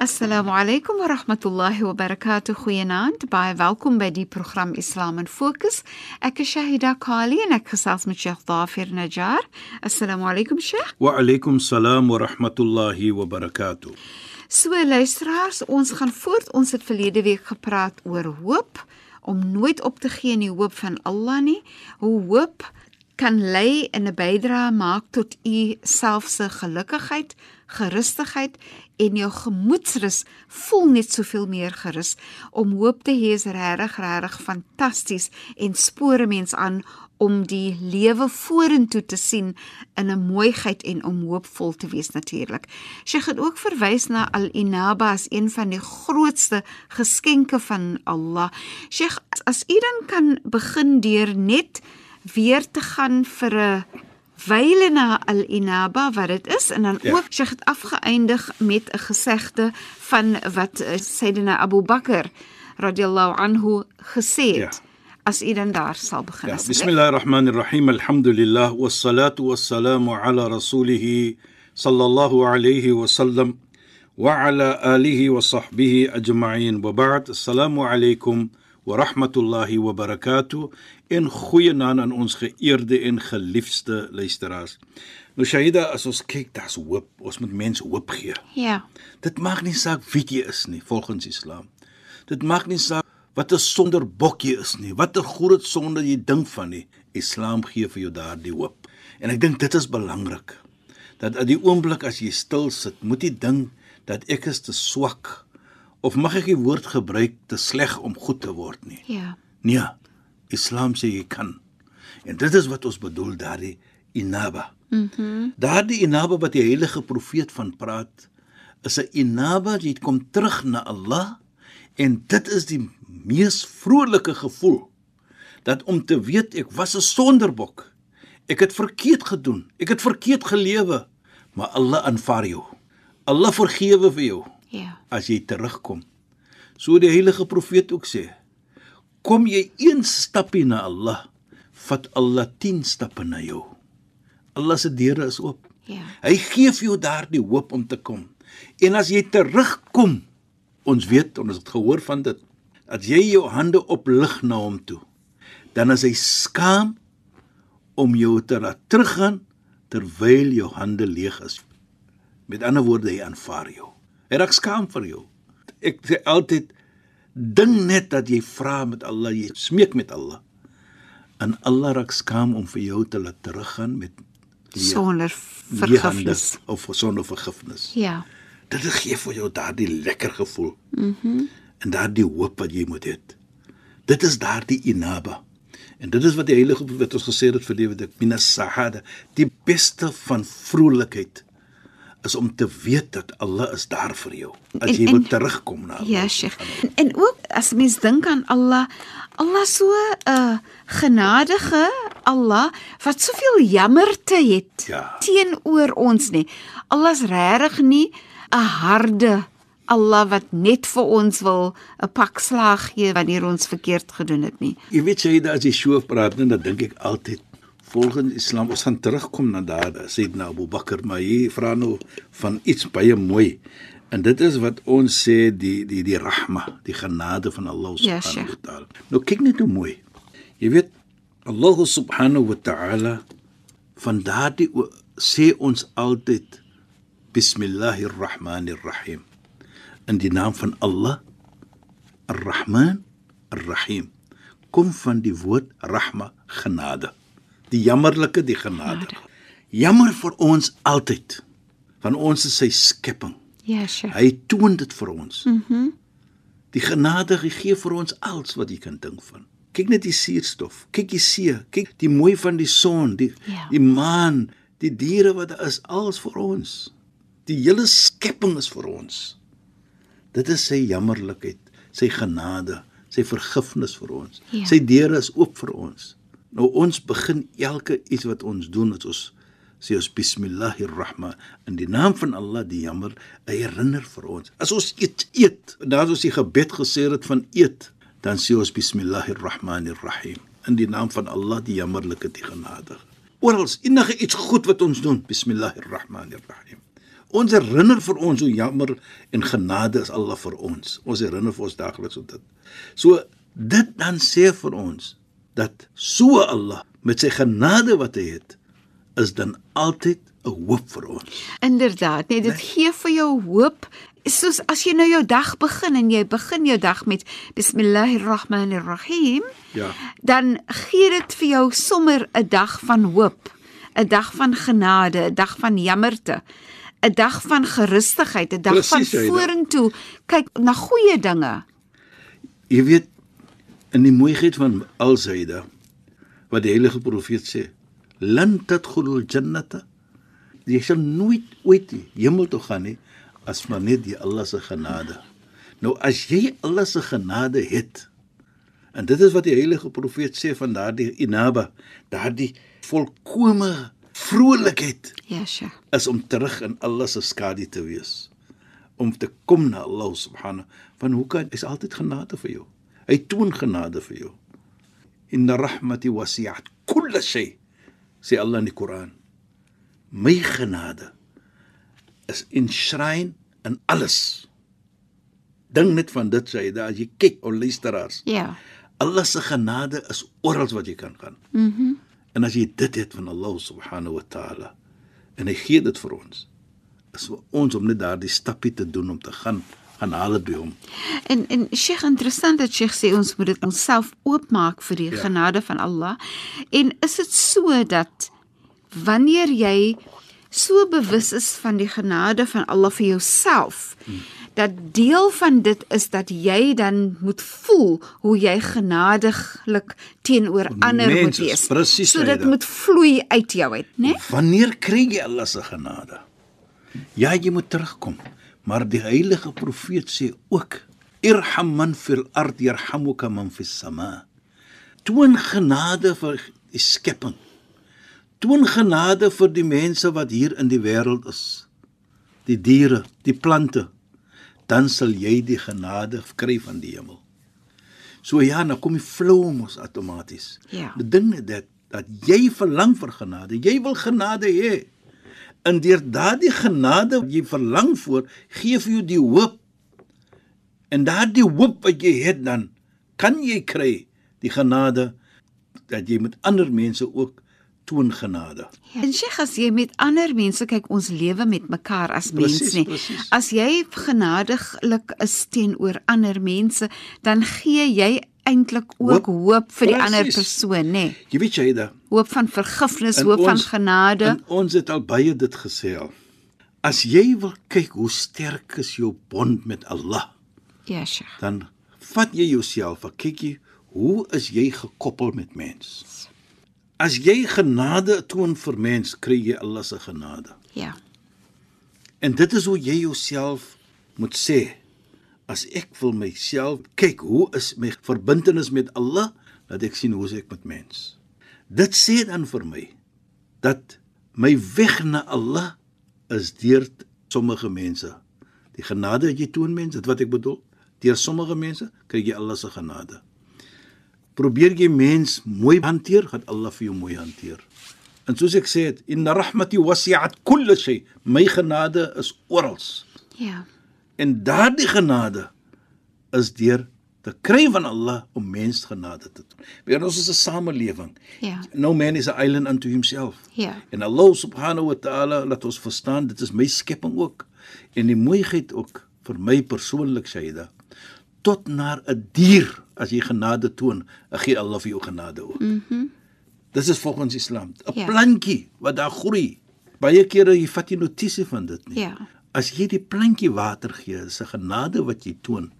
Assalamu alaykum wa rahmatullahi wa barakatuh. Goeienaand. Baie welkom by die program Islam in Fokus. Ek is Shahida Kali en ek gesels met Sheikh Dafir Najjar. Assalamu alaykum Sheikh. Wa alaykum salaam wa rahmatullahi wa barakatuh. So luisteraars, ons gaan voort. Ons het verlede week gepraat oor hoop om nooit op te gee in die hoop van Allah nie. Hoe hoop kan lei in 'n bydrae maak tot u self se gelukigheid, gerustigheid en jou gemoedsrus voel net soveel meer gerus. Om hoop te hê is regtig regtig fantasties en spore mens aan om die lewe vorentoe te sien in 'n mooiheid en om hoopvol te wees natuurlik. Sy het ook verwys na al-inaba as een van die grootste geskenke van Allah. Sheikh, as u dan kan begin deur net weer te gaan vir 'n wyle na al-inaba wat dit is en dan ja. ook sy het afgeëindig met 'n gesegde van wat Sayyidina Abu Bakr radhiyallahu anhu gesê het. Ja. As u dan daar sal begin. Ja, Bismillahirrahmanirrahim. Alhamdulillah wassalatu wassalamu ala rasulih sallallahu alayhi wa sallam wa ala alihi wa sahbihi ajma'in. Wa ba'd. Assalamu alaykum wa rahmatullahi wa barakatuh en goeie naam aan ons geëerde en geliefde luisteraars. Nou Shaida, as ons kyk, daar's hoop. Ons moet mense hoop gee. Ja. Dit maak nie saak wie jy is nie volgens Islam. Dit maak nie saak wat 'n sonder bokkie is nie. Watter groot sonde jy dink van nie. Islam gee vir jou daardie hoop. En ek dink dit is belangrik. Dat in die oomblik as jy stil sit, moet jy dink dat ek is te swak of mag ek die woord gebruik te sleg om goed te word nie. Ja. Nee. Islam sê jy kan. En dit is wat ons bedoel daardie inaba. Mhm. Mm daardie inaba wat die heilige profeet van praat, is 'n inaba wat kom terug na Allah en dit is die mees vrolike gevoel dat om te weet ek was 'n sonderbok. Ek het verkeerd gedoen. Ek het verkeerd gelewe, maar Allah aanvaar jou. Allah vergewe vir jou. Ja. As jy terugkom. So die heilige profeet ook sê, kom jy een stapie na Allah, vat Allah 10 stappe na jou. Allah se deure is oop. Ja. Hy gee vir jou daardie hoop om te kom. En as jy terugkom, ons weet, ons het gehoor van dit, as jy jou hande oplig na hom toe, dan is hy skaam om jou te laat teruggaan terwyl jou hande leeg is. Met ander woorde, hy aanvaar jou. Hy raak skaam vir jou. Ek sê altyd ding net dat jy vra met Allah, jy smeek met Allah. En Allah raak skaam om vir jou te laat teruggaan met sonder vergifnis of sonder vergifnis. Ja. Dit gee vir jou daardie lekker gevoel. Mhm. Mm en daardie hoop wat jy moet hê. Dit is daardie inaba. En dit is wat die heilige wat ons gesê het vir lewe dit minas sahada, die beste van vrolikheid is om te weet dat Allah is daar vir jou as jy wil terugkom na Allah. Ja, Sheikh. En, en ook as mens dink aan Allah, Allah so 'n uh, genadige Allah wat soveel jammerte het Ja. teenoor ons nie. Allah is regtig nie 'n harde Allah wat net vir ons wil 'n pak slag gee wanneer ons verkeerd gedoen het nie. Jy weet jy as jy so praat, dan dink ek altyd volgens Islam ons gaan terugkom na daar Sayyidina Abu Bakr, maar jy vra nou van iets baie mooi. En dit is wat ons sê die die die rahma, die genade van Allah Ja, subhanahu wa ta'ala. Nou kyk net hoe mooi. Jy weet Allah subhanahu wa ta'ala van daardie sê ons altyd bismillahir rahmanir rahim in die naam van Allah Ar-Rahman Ar-Rahim kom van die woord rahma genade die jammerlike die genade jammer vir ons altyd van ons is sy skepping Ja, Sheikh. Hy toon dit vir ons. Mhm. Mm die genade gee vir ons alles wat jy kan dink van. Kyk net die suurstof, kyk die see, kyk die mooi van die son, die Ja. die maan, die diere wat daar is, alles vir ons. Die hele skepping is vir ons. Dit is sy jammerlikheid, sy genade, sy vergifnis vir ons. Ja. Sy deure is oop vir ons. Nou ons begin elke iets wat ons doen, as ons sê ons bismillahirrahman in die naam van Allah die jammer, herinner vir ons. As ons eet, eet, nadat ons die gebed gesê het van eet, dan sê ons bismillahirrahmanirrahim in die naam van Allah die jammerlike die genadige. Oral enige iets goed wat ons doen, bismillahirrahmanirrahim. Ons herinner vir ons hoe jammer en genade is Allah vir ons. Ons herinner vir ons daagliks op dit. So dit dan sê vir ons dat so Allah met sy genade wat hy het is dan altyd 'n hoop vir ons. Inderdaad, nee, dit gee vir jou hoop. Soos as jy nou jou dag begin en jy begin jou dag met bismillahirrahmanirrahim, Ja. dan gee dit vir jou sommer 'n dag van hoop, 'n dag van genade, 'n dag van jammerte, 'n dag van gerustigheid, 'n dag Presies, van vorentoe kyk na goeie dinge. Jy weet in die mooiheid van Al-Zaida wat die heilige profeet sê, "Lan tadkhulul jannata" Jy sal nooit ooit die hemel toe gaan nie as maar net die Allah se genade. Nou as jy Allah se genade het en dit is wat die heilige profeet sê van daardie inaba, daardie volkomme vrolikheid Ja, sja. is om terug in Allah se skadu te wees. Om te kom na Allah subhanahu van hoe kan is altyd genade vir jou. Hy toon genade vir jou. Inna rahmati wasi'at kull shay. Sê Allah in die Koran. My genade is enshrin in alles. Dink net van dit sê dat as jy kyk o luisteraars, Ja. Allah se genade is oral wat jy kan gaan. Mhm. Mm en as jy dit het van Allah subhanahu wa ta'ala en hy gee dit vir ons, is vir ons om net daardie stappie te doen om te gaan gaan haal dit by hom. En en Sheikh interessant dat Sheikh sê ons moet dit onsself oopmaak vir die Ja. genade van Allah. En is dit so dat wanneer jy so bewus is van die genade van Allah vir jouself, hmm. dat deel van dit is dat jy dan moet voel hoe jy genadiglik teenoor ander moet wees. presies, So dit moet vloei uit jou uit, né? Nee? Wanneer kry jy Allah se genade? Ja, jy moet terugkom, maar die heilige profeet sê ook: "Irham man fil ard yarhamuka man fis sama." Toon genade vir die skepping. Toon genade vir die mense wat hier in die wêreld is. Die diere, die plante. Dan sal jy die genade kry van die hemel. So ja, nou kom die flow mos outomaties. Ja. Die ding is dat dat jy verlang vir genade. Jy wil genade hê. En deur daardie genade wat jy verlang voor, gee vir jou die hoop. En daardie hoop wat jy het dan kan jy kry die genade dat jy met ander mense ook toon genade. Ja. En Sheikh, as jy met ander mense kyk, ons lewe met mekaar as mens nie. presies. As jy genadiglik is teenoor ander mense, dan gee jy eintlik ook Hoop. hoop vir die ander persoon, nê? Jy weet jy da. Hoop van vergifnis, En hoop van ons- genade. En ons het al baie dit gesê al. As jy wil kyk hoe sterk is jou bond met Allah, Ja, Sheikh. dan vat jy jouself, kyk jy hoe is jy gekoppel met mens? As jy genade toon vir mens, kry jy Allah se genade. Ja. En dit is hoe jy jouself moet sê. As ek wil myself kyk, hoe is my verbintenis met Allah, dat ek sien hoe is ek met mens. Dit sê dan vir my dat my weg na Allah is deur sommige mense. Die genade wat jy toon mense, dit wat ek bedoel, deur sommige mense kry jy Allah se genade. Probeer jy mens mooi hanteer, gaan Allah vir jou mooi hanteer. En soos ek sê, inna rahmati wasi'at kull shay. My genade is oral. Ja. En daardie genade is deur te kry van Allah om mens genade te doen. Want ons is 'n samelewing. Ja. No man is an island unto himself. Ja. En Allah subhanahu wa ta'ala laat ons verstaan dit is my skepping ook. En die mooiheid ook vir my persoonlik Shaida tot na 'n dier as jy genade toon, dan gee Allah vir jou genade ook. Mhm. Mm Dis is volgens Islam. 'n Ja. Plantjie wat daar groei. Baie kere jy vat jy notisie van dit nie. Ja. As jy die plantjie water gee, is 'n genade wat jy toon.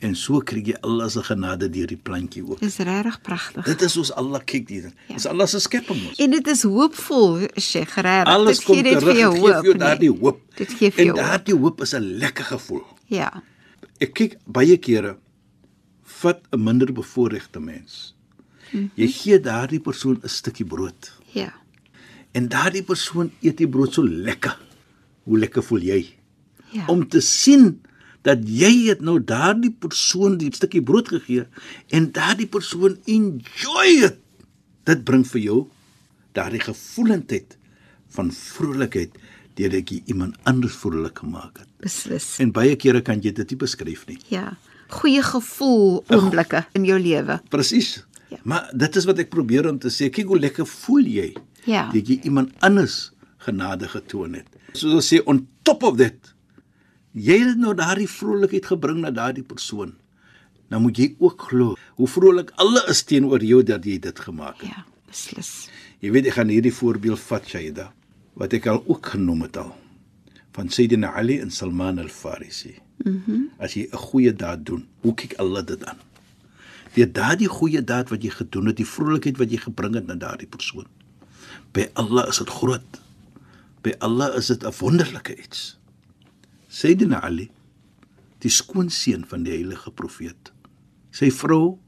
En so kry jy Allah se genade deur die plantjie ook. Dis regtig pragtig. Dit is ons Allah kyk hier. Ja. Dis Allah se skepping ons. En dit is hoopvol, Sheikh, regtig. Alles Dit kom gee dit terug vir jou en gee jou hoop. daardie nee. hoop. Dit gee vir En jou hoop. daardie hoop is 'n lekker gevoel. Ja. Ek kyk baie kere vat 'n minder bevoorregte mens. Mhm. Jy gee daardie persoon 'n stukkie brood. Ja. En daardie persoon eet die brood so lekker. Hoe lekker voel jy? Ja. Om te sien dat jy het nou daardie persoon die stukkie brood gegee en daardie persoon enjoy dit. Dit bring vir jou daardie gevoelendheid van vrolikheid deurdat jy iemand anders vrolik gemaak het. beslis. En baie kere kan jy dit nie beskryf nie. Ja. Goeie gevoel oomblikke in jou lewe. Presies. Ja. Maar dit is wat ek probeer om te sê, kyk hoe lekker voel jy. Ja. Dat jy iemand anders genade getoon het. Soos ons sê on top of that. Jy het nou daardie vrolikheid gebring na daardie persoon. Nou moet jy ook glo hoe vrolik alle is teenoor jou dat jy dit gemaak het. Ja, beslis. Jy weet ek gaan hierdie voorbeeld vat Shaida wat ek al ook genoem het al van Sayyidina Ali en Salman al-Farisi. Mhm. Mm As jy 'n goeie daad doen, hoe kyk Allah dit aan? Deur daardie goeie daad wat jy gedoen het, die vrolikheid wat jy gebring het na daardie persoon. By Allah is dit groot. By Allah is dit 'n wonderlike iets. Sayyidina Ali, die skoonseun van die heilige profeet. Sy vrou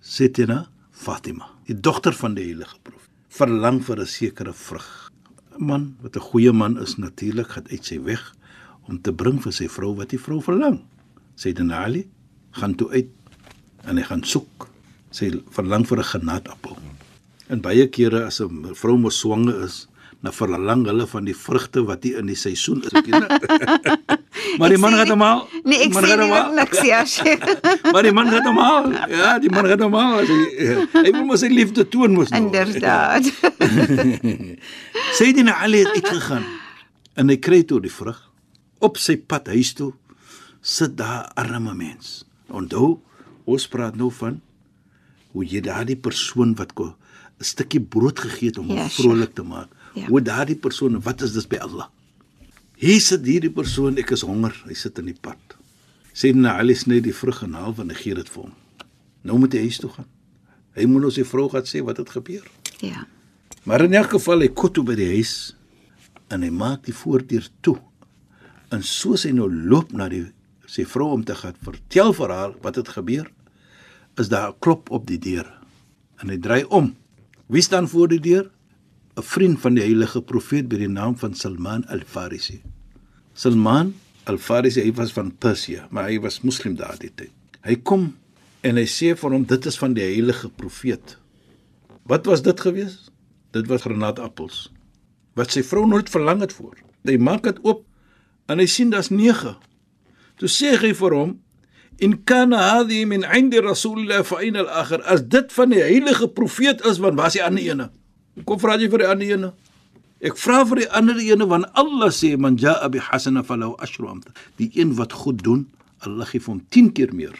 Sayyidina Fatima, die dogter van die heilige profeet, verlang vir 'n sekere vrug. 'n Man wat 'n goeie man is natuurlik gaan uit sy weg om te bring vir sy vrou wat die vrou verlang. Sayyidina Ali gaan toe uit en hy gaan soek. Sy verlang vir 'n granaatappel. En baie kere as 'n vrou mos swanger is, dan verlang hulle van die vrugte wat nie in die seisoen is maar die man gaan hom haal. Nee, ek Die nie hom niks ja. Maar die man gaan hom haal. Ja, die man gaan hom haal. Hy, hy wil mos sy liefde toon mos nou. Inderdaad. Sayyidina Ali het uitgegaan en hy kry toe die vrug op sy pad huis toe sit daar arme mens. Onthou, ons praat nou van hoe jy daardie persoon wat 'n stukkie brood gegee het om hom Ja, ja, Sheikh. vrolik te maak. Ja. Hoe daardie persoon, wat is dit by Allah? Hier sit hierdie persoon, ek is honger, hy sit in die pad. Sayyidina Ali sny die vrug en haal van die gee dit vir hom. Nou moet hy huis toe gaan. Hy moet nou sy vrou gaan sê wat het gebeur. Ja. Maar in elk geval hy kom toe by die huis en hy maak die voordeur toe. En soos hy nou loop na die sy vrou om te gaan vertel vir haar wat het gebeur, is daar 'n klop op die deur. En hy draai om. Wie staan voor die deur? 'n Vriend van die heilige profeet by die naam van Salman al-Farisi. Salman al-Farisi hy was van Persië, maar hy was moslim daardie tyd. Hy kom en hy sê vir hom dit is van die heilige profeet. Wat was dit gewees? Dit was granaatappels. Wat sy vrou nooit verlang het voor. Hy maak dit oop en hy sien daar's 9. Toe sê hy vir hom: "In kana hadhi min 'indi rasulillah fa aina al-akhir?" As dit van die heilige profeet is, want waar is die ander ene? Kom vra jy vir die ander ene? Ek vra vir die ander ene want Allah sê man jaa bi hasana falahu ashru amthal. Die een wat goed doen, Allah gee vir hom 10 keer meer.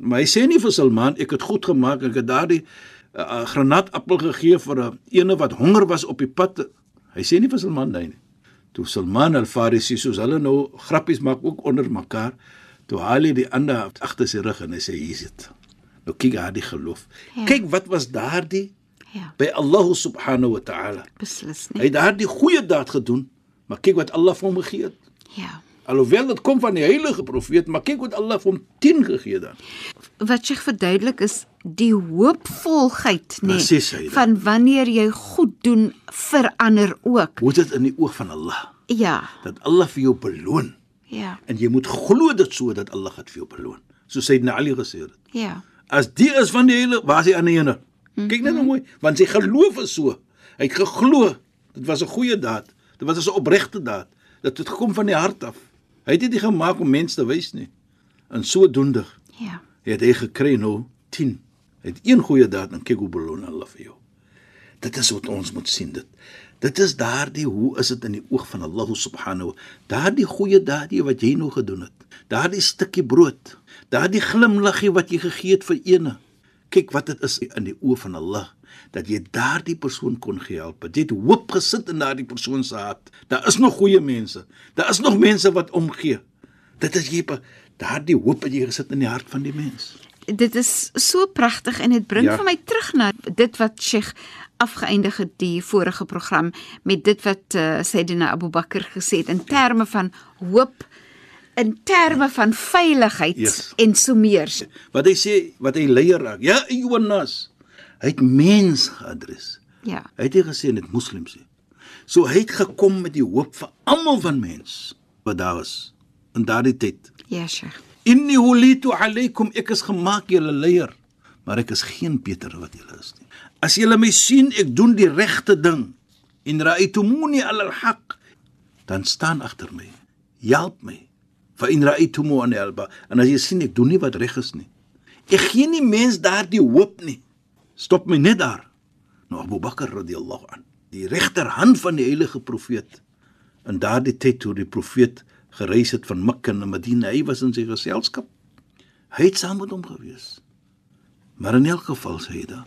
Maar hy sê nie vir Salman ek het goed gemaak ek het daardie uh, granaatappel gegee vir 'n ene wat honger was op die pad. Hy sê nie vir Salman nee nie. Toe Salman al-Farisi soos hulle nou grappies maak ook onder mekaar, toe haal hy die ander agter sy rug en hy sê hier is dit. Nou kyk hy die geloof. Ja. Kyk wat was daardie Ja, by Allah subhanahu wa ta'ala. beslis Hy nie. het daardie goeie daad gedoen, maar kyk wat Allah vir hom gegee het. Ja. Alhoewel dit kom van die heilige profeet, maar kyk wat Allah vir hom 10 gegee dan. Wat jy verduidelik is die hoopvolheid, nê, Saida. van wanneer jy goed doen verander ook. Hoe dit in die oog van Allah Ja. dat Allah vir jou beloon Ja. en jy moet glo dit so dat Allah dit vir jou beloon. So Sayyidina Ali gesê het. Ja. As die is van die heilige, waar is die ander ene? Kyk net nou mooi, want sy geloof is so. Hy het geglo. Dit was 'n goeie daad. Dit was 'n opregte daad. Dit het gekom van die hart af. Hy het dit nie gemaak om mense te wys nie. En sodoende Ja. het hy gekry nou 10. Hy het een goeie daad en kyk hoe beloon Allah vir jou. Dit is wat ons moet sien dit. Dit is daardie hoe is dit in die oog van Allah subhanahu. Daardie goeie daadie wat jy nou gedoen het. Daardie stukkie brood. Daardie glimlaggie wat jy gegee het vir ene. Kyk wat dit is in die oë van Allah dat jy daardie persoon kon gehelp. Jy het hoop gesit in daardie persoon se hart. Daar is nog goeie mense. Daar is nog mense wat omgee. Dit is jy daardie hoop wat jy gesit in die hart van die mens. Dit is so pragtig en dit bring Ja. ja. vir my terug na dit wat Sheikh afgeëindig het die vorige program met dit wat uh, Sayyidina Abu Bakr gesê het in terme van hoop in terme van veiligheid Yes. en so meer. Wat hy sê, wat hy leier raak. Ja, Jonas. Hy het mens geadres. Ja. Hy het nie gesê net moslems nie. So hy het gekom met die hoop vir almal van mens wat daar was in daardie tyd. Ja, Sheikh. Inni hulitu alaykum ek is gemaak julle leier, maar ek is geen Peter wat julle is nie. As julle my sien ek doen die regte ding en ra'aytumuni ala al-haq dan staan agter my. Help my. Fa in ra'aytumu an alba en as jy sien ek doen nie wat reg is nie. Ek gee nie mens daardie hoop nie. Stop my net daar. Nou Abu Bakr radhiyallahu an, die regterhand van die heilige profeet in daardie tyd toe die profeet gereis het van Mekka na Madina, hy was in sy geselskap. Hy het saam met hom gewees. Maar in elk geval sê hy da.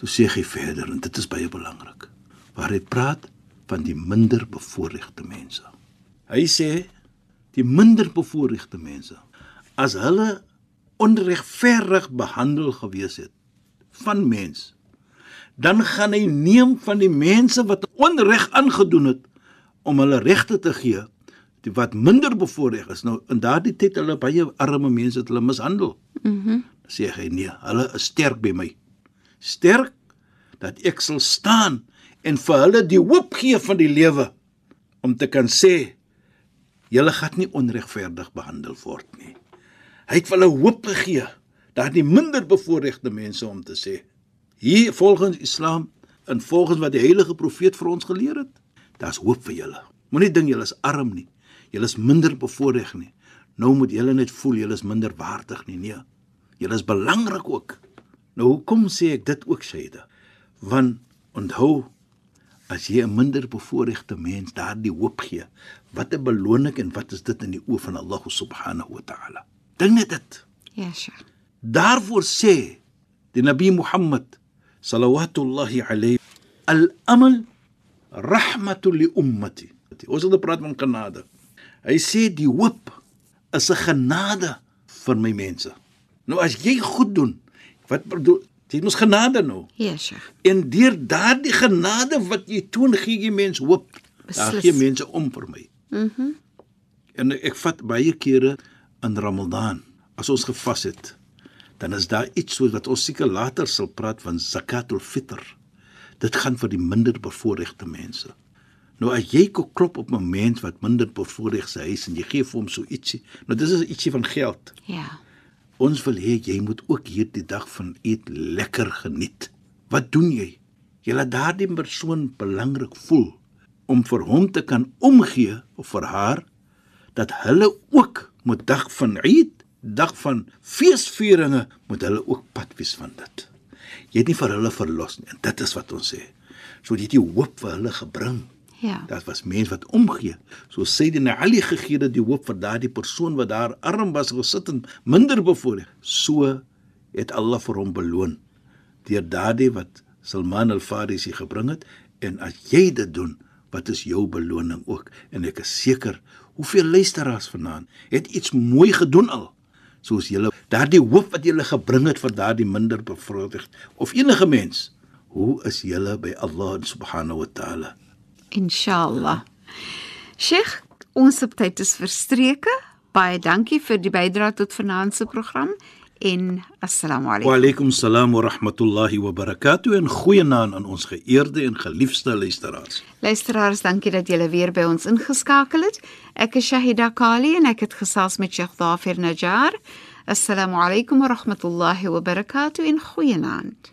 Toe sê hy verder en dit is baie belangrik. Waar hy praat van die minder bevoorregte mense. Hy sê die minder bevoorregte mense as hulle onregverdig behandel gewees het van mens dan gaan hy neem van die mense wat onreg aangedoen het om hulle regte te gee die wat minder bevoorreg is. Nou in daardie tyd hulle baie arme mense het hulle mishandel. Mhm. Mm sê hy nee hulle is sterk by my. Sterk dat ek sal staan en vir hulle die hoop gee van die lewe om te kan sê julle gaan nie onregverdig behandel word nie. Hy het hulle hoop gegee daardie minder bevoorregte mense om te sê hier volgens Islam en volgens wat die heilige profeet vir ons geleer het daar's hoop vir julle. Moenie dink julle is arm nie. Julle is minder bevoorreg nie. Nou moet julle net voel julle is minder waardig nie. Nee julle is belangrik ook. Nou hoekom sê ek dit ook Shaida want onthou as jy 'n minder bevoorregte mens daardie hoop gee wat 'n beloning en wat is dit in die oë van Allah subhanahu wa ta'ala dink net dit Ja, Sheikh. Daarvoor sê die Nabi Muhammad salawatullahi alayhi al-amal rahmatu li ummati. Ons het gepraat van genade. Hy sê die hoop is 'n genade vir my mense. Nou as jy goed doen, wat bedoel jy mos genade nou. Ja, Sheikh. En deur daardie genade wat jy toon, gee jy mens hoop. Daar Beslis. gee mense om vir my. Mhm. Mm En ek vat baie kere in Ramadan as ons gevas het, dan is daar iets soos wat ons seker later sal praat van zakatul fitr. Dit gaan vir die minder bevoorregte mense. Nou as jy klop op 'n mens wat minder bevoorreg se huis en jy gee vir hom so ietsie, nou dis is ietsie van geld. Ja. Ons wil hê jy moet ook hierdie dag van eet lekker geniet. Wat doen jy? Jy laat daardie persoon belangrik voel om vir hom te kan omgee of vir haar dat hulle ook moet dag van Eid, dag van feesvieringe, moet hulle ook pad wees van dit. Jy het nie vir hulle verlos nie en dit is wat ons sê. So jy het die hoop vir hulle gebring. Ja. Dit was mense wat omgee. So Sayyidina Ali gegee dat die hoop vir daardie persoon wat daar arm was gesit en minder bevoorreg. So het Allah vir hom beloon deur daardie wat Salman al-Farisi gebring het en as jy dit doen, wat is jou beloning ook? En ek is seker hoeveel luisteraars vanaand het iets mooi gedoen al soos julle daardie hoop wat julle gebring het vir daardie minder bevoorreg of enige mens. Hoe is julle by Allah subhanahu wa ta'ala? Inshallah. Sheikh, ons tyd is verstreke. Baie dankie vir die bydrae tot vanaand se program en assalamu Wa alaykum. alaykum salaam wa rahmatullahi wa barakatuh en goeienaand aan ons geëerde en geliefde luisteraars. Luisteraars, dankie dat julle weer by ons ingeskakel het. Ek is Shahida Kali en ek het gesels met Sheikh Dafir Najjar. Assalamu alaykum wa rahmatullahi wa barakatuh en goeienaand.